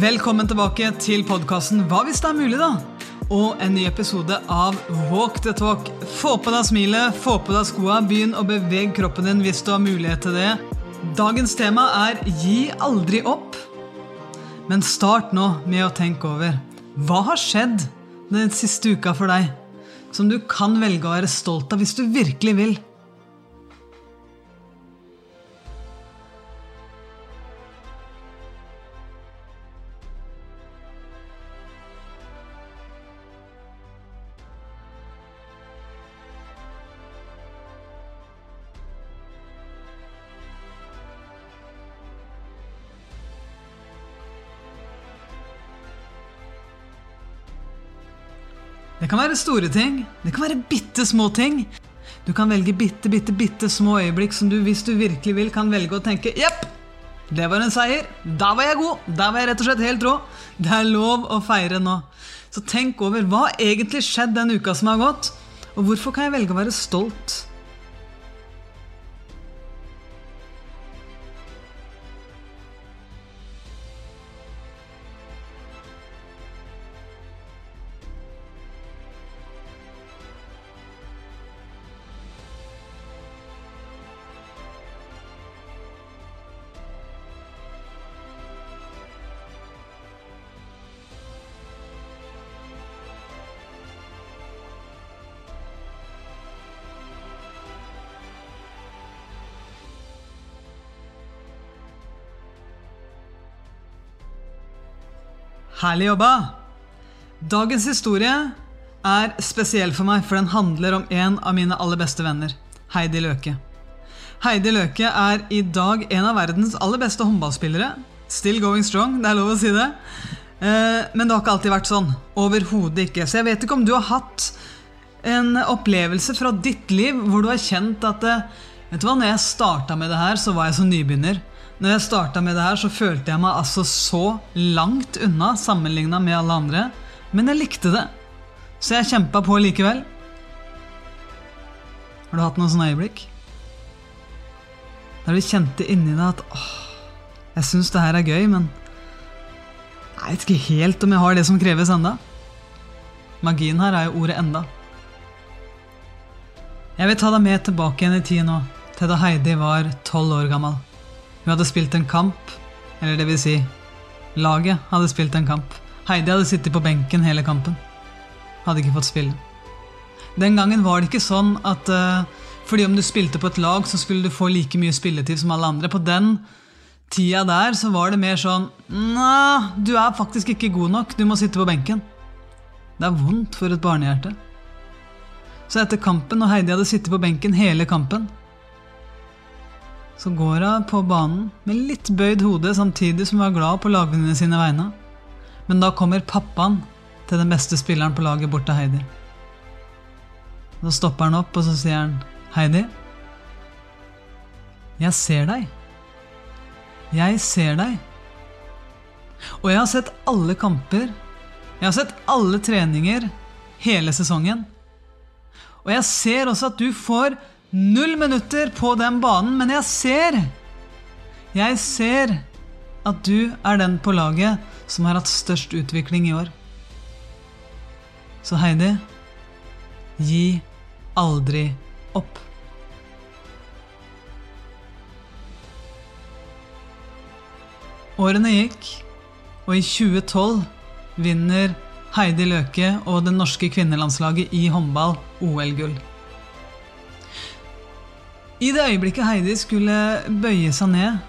Velkommen tilbake til podkasten Hva hvis det er mulig, da? Og en ny episode av Walk the talk. Få på deg smilet, få på deg skoa, begynn å bevege kroppen din hvis du har mulighet til det. Dagens tema er Gi aldri opp. Men start nå med å tenke over hva har skjedd den siste uka for deg, som du kan velge å være stolt av hvis du virkelig vil. Det kan være store ting. Det kan være bitte små ting. Du kan velge bitte, bitte, bitte små øyeblikk som du, hvis du virkelig vil, kan velge å tenke Jepp, det var en seier. Da var jeg god. Da var jeg rett og slett helt rå. Det er lov å feire nå. Så tenk over hva egentlig skjedde den uka som har gått, og hvorfor kan jeg velge å være stolt? Herlig jobba! Dagens historie er spesiell for meg, for den handler om en av mine aller beste venner, Heidi Løke. Heidi Løke er i dag en av verdens aller beste håndballspillere. Still going strong, det er lov å si det. Eh, men det har ikke alltid vært sånn. Overhodet ikke. Så jeg vet ikke om du har hatt en opplevelse fra ditt liv hvor du har kjent at eh, Vet du hva, når jeg starta med det her, så var jeg som nybegynner. Når jeg starta med det her, så følte jeg meg altså så langt unna sammenligna med alle andre. Men jeg likte det. Så jeg kjempa på likevel. Har du hatt noen sånne øyeblikk? Der du kjente inni deg at åh, jeg syns det her er gøy, men jeg vet ikke helt om jeg har det som kreves enda. Magien her er jo ordet 'enda'. Jeg vil ta deg med tilbake igjen i tid nå, til da Heidi var tolv år gammel. Hun hadde spilt en kamp, eller det vil si, laget hadde spilt en kamp. Heidi hadde sittet på benken hele kampen. Hadde ikke fått spille. Den gangen var det ikke sånn at uh, fordi om du spilte på et lag, så skulle du få like mye spilletid som alle andre. På den tida der så var det mer sånn Nja, du er faktisk ikke god nok, du må sitte på benken. Det er vondt for et barnehjerte. Så etter kampen, og Heidi hadde sittet på benken hele kampen, så går hun på banen med litt bøyd hode samtidig som hun er glad på lagvennene sine vegne. Men da kommer pappaen til den beste spilleren på laget bort til Heidi. Da stopper han opp, og så sier han, 'Heidi, jeg ser deg. Jeg ser deg. Og jeg har sett alle kamper. Jeg har sett alle treninger hele sesongen. Og jeg ser også at du får null minutter på den banen, men jeg ser Jeg ser at du er den på laget som har hatt størst utvikling i år. Så Heidi, gi aldri opp. Årene gikk, og i 2012 vinner Heidi Løke og det norske kvinnelandslaget i håndball OL-gull. I det øyeblikket Heidi skulle bøye seg ned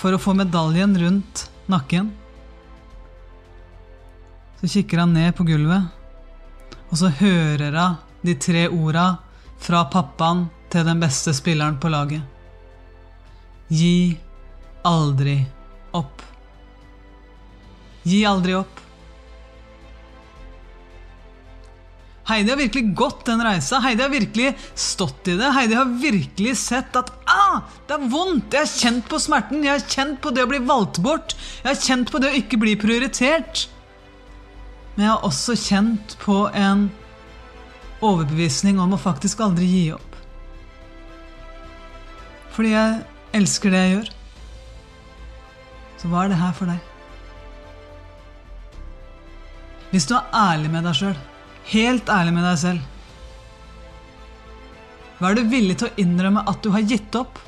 for å få medaljen rundt nakken, så kikker han ned på gulvet, og så hører hun de tre orda fra pappaen til den beste spilleren på laget. Gi aldri opp. Gi aldri opp. Heidi har virkelig gått den reisa. Heidi har virkelig stått i det. Heidi har virkelig sett at ah, det er vondt. Jeg har kjent på smerten. Jeg har kjent på det å bli valgt bort. Jeg har kjent på det å ikke bli prioritert. Men jeg har også kjent på en overbevisning om å faktisk aldri gi opp. Fordi jeg elsker det jeg gjør. Så hva er det her for deg? Hvis du er ærlig med deg sjøl, helt ærlig med deg selv, hva er du villig til å innrømme at du har gitt opp?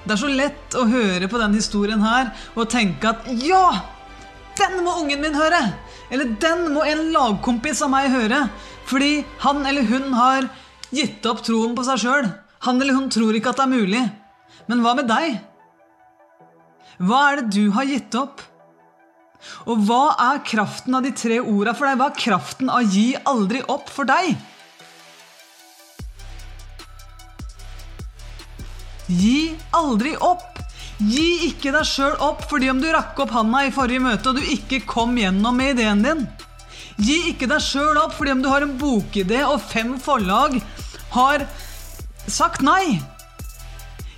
Det er så lett å høre på denne historien her og tenke at ja, den må ungen min høre! Eller den må en lagkompis av meg høre, fordi han eller hun har gitt opp troen på seg sjøl. Han eller hun tror ikke at det er mulig. Men hva med deg? Hva er det du har gitt opp? Og hva er kraften av de tre orda for deg? Hva er kraften av 'gi aldri opp' for deg? Gi aldri opp! Gi ikke deg sjøl opp fordi om du rakk opp handa i forrige møte og du ikke kom gjennom med ideen din. Gi ikke deg sjøl opp fordi om du har en bokidé og fem forlag har sagt nei.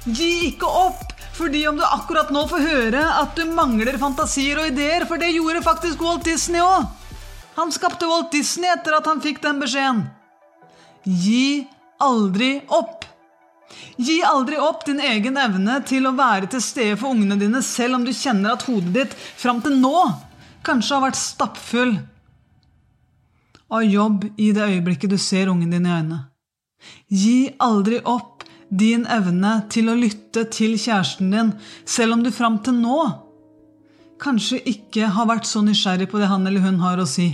Gi ikke opp fordi om du akkurat nå får høre at du mangler fantasier og ideer, for det gjorde faktisk Walt Disney òg. Han skapte Walt Disney etter at han fikk den beskjeden. Gi aldri opp. Gi aldri opp din egen evne til å være til stede for ungene dine, selv om du kjenner at hodet ditt fram til nå kanskje har vært stappfull av jobb i det øyeblikket du ser ungen din i øynene. Gi aldri opp din evne til å lytte til kjæresten din, selv om du fram til nå kanskje ikke har vært så nysgjerrig på det han eller hun har å si.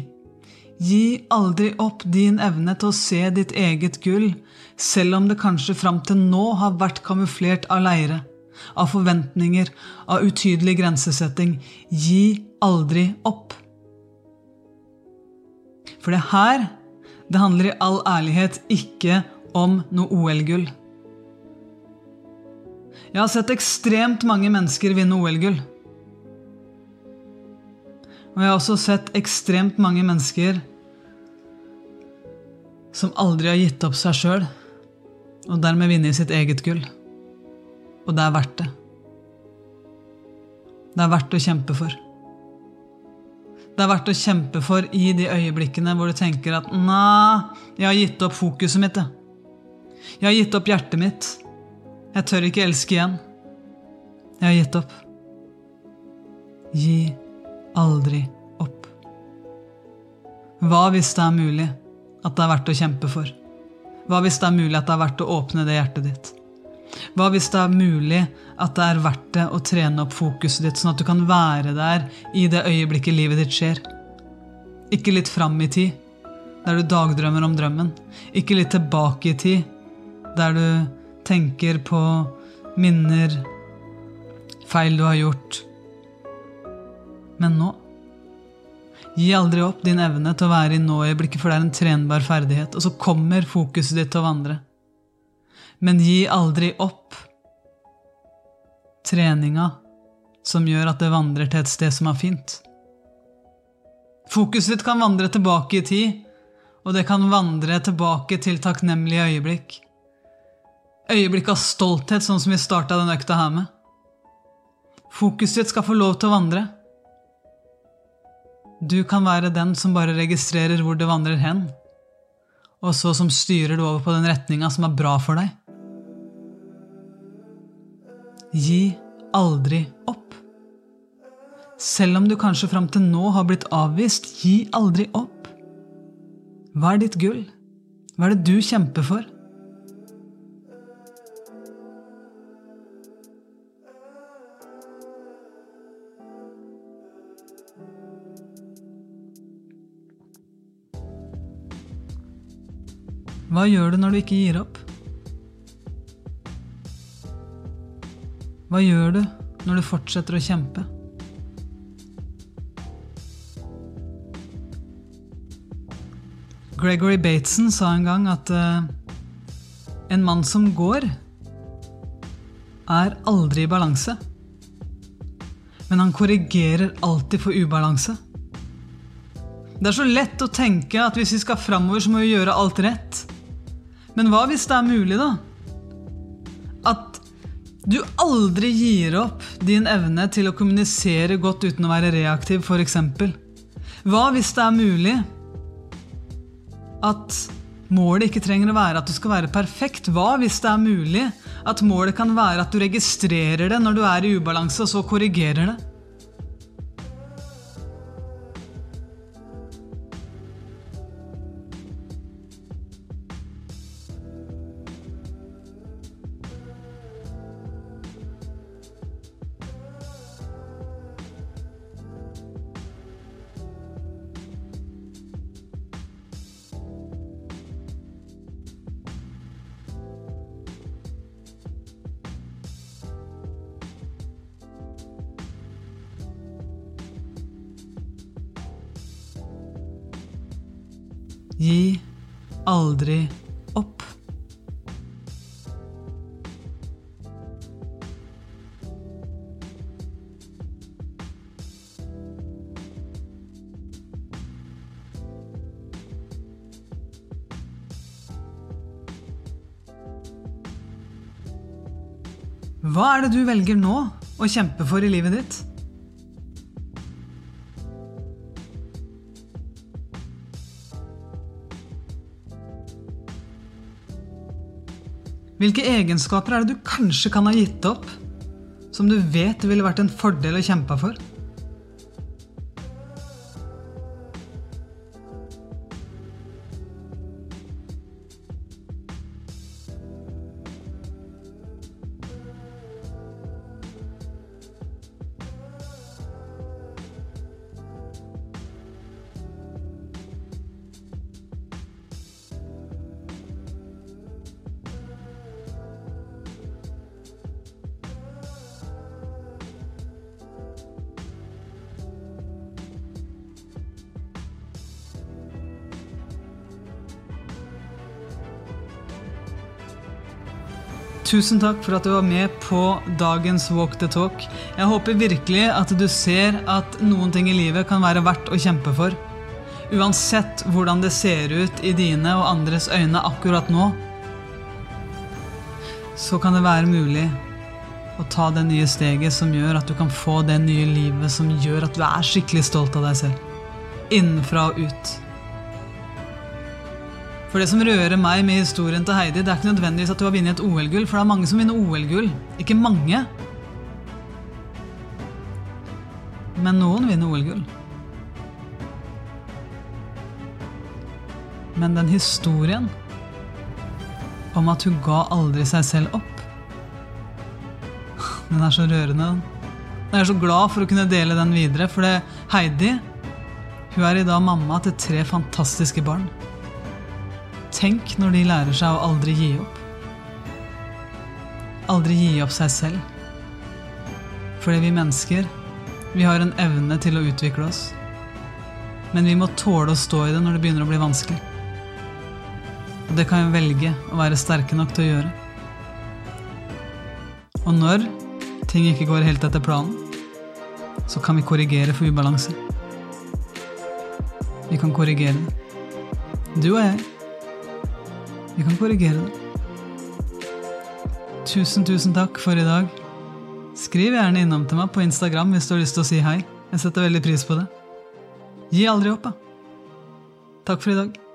Gi aldri opp din evne til å se ditt eget gull, selv om det kanskje fram til nå har vært kamuflert av leire, av forventninger, av utydelig grensesetting. Gi aldri opp. For det her, det handler i all ærlighet ikke om noe OL-gull. Jeg har sett ekstremt mange mennesker vinne OL-gull. Og jeg har også sett ekstremt mange mennesker som aldri har gitt opp seg sjøl, og dermed vunnet sitt eget gull. Og det er verdt det. Det er verdt å kjempe for. Det er verdt å kjempe for i de øyeblikkene hvor du tenker at Nei, jeg har gitt opp fokuset mitt. Jeg har gitt opp hjertet mitt. Jeg tør ikke elske igjen. Jeg har gitt opp. Gi aldri opp. Hva hvis det er mulig at det er verdt å kjempe for? Hva hvis det er mulig at det er verdt å åpne det hjertet ditt? Hva hvis det er mulig at det er verdt det å trene opp fokuset ditt, sånn at du kan være der i det øyeblikket livet ditt skjer? Ikke litt fram i tid, der du dagdrømmer om drømmen. Ikke litt tilbake i tid, der du tenker på minner, feil du har gjort. Men nå Gi aldri opp din evne til å være i nå-øyeblikket, for det er en trenbar ferdighet, og så kommer fokuset ditt til å vandre. Men gi aldri opp treninga som gjør at det vandrer til et sted som er fint. Fokuset ditt kan vandre tilbake i tid, og det kan vandre tilbake til takknemlige øyeblikk øyeblikk av stolthet, sånn som vi starta den økta her med. Fokuset ditt skal få lov til å vandre. Du kan være den som bare registrerer hvor det vandrer hen, og så som styrer det over på den retninga som er bra for deg. Gi aldri opp. Selv om du kanskje fram til nå har blitt avvist, gi aldri opp. Hva er ditt gull? Hva er det du kjemper for? Hva gjør du når du ikke gir opp? Hva gjør du når du fortsetter å kjempe? Gregory Bateson sa en gang at uh, en mann som går, er aldri i balanse. Men han korrigerer alltid for ubalanse. Det er så lett å tenke at hvis vi skal framover, så må vi gjøre alt rett. Men hva hvis det er mulig, da? At du aldri gir opp din evne til å kommunisere godt uten å være reaktiv, f.eks. Hva hvis det er mulig at Målet ikke trenger å være at du skal være perfekt. Hva hvis det er mulig at målet kan være at du registrerer det når du er i ubalanse, og så korrigerer det? Gi aldri opp. Hva er det du velger nå å kjempe for i livet ditt? Hvilke egenskaper er det du kanskje kan ha gitt opp, som du vet ville vært en fordel å kjempe for? Tusen takk for at du var med på dagens Walk the Talk. Jeg håper virkelig at du ser at noen ting i livet kan være verdt å kjempe for. Uansett hvordan det ser ut i dine og andres øyne akkurat nå, så kan det være mulig å ta det nye steget som gjør at du kan få det nye livet som gjør at du er skikkelig stolt av deg selv. Innenfra og ut. For det som rører meg med historien til Heidi, det er ikke nødvendigvis at du har vunnet et OL-gull, for det er mange som vinner OL-gull. Ikke mange. Men noen vinner OL-gull. Men den historien om at hun ga aldri seg selv opp Den er så rørende. Jeg er så glad for å kunne dele den videre, for det Heidi hun er i dag mamma til tre fantastiske barn. Tenk når de lærer seg å aldri gi opp. Aldri gi opp seg selv. Fordi vi mennesker, vi har en evne til å utvikle oss. Men vi må tåle å stå i det når det begynner å bli vanskelig. Og det kan vi velge å være sterke nok til å gjøre. Og når ting ikke går helt etter planen, så kan vi korrigere for ubalanse. Vi kan korrigere det. Du og jeg. Vi kan korrigere det. Tusen, tusen takk for i dag. Skriv gjerne innom til meg på Instagram hvis du har lyst til å si hei. Jeg setter veldig pris på det. Gi aldri opp, da. Takk for i dag.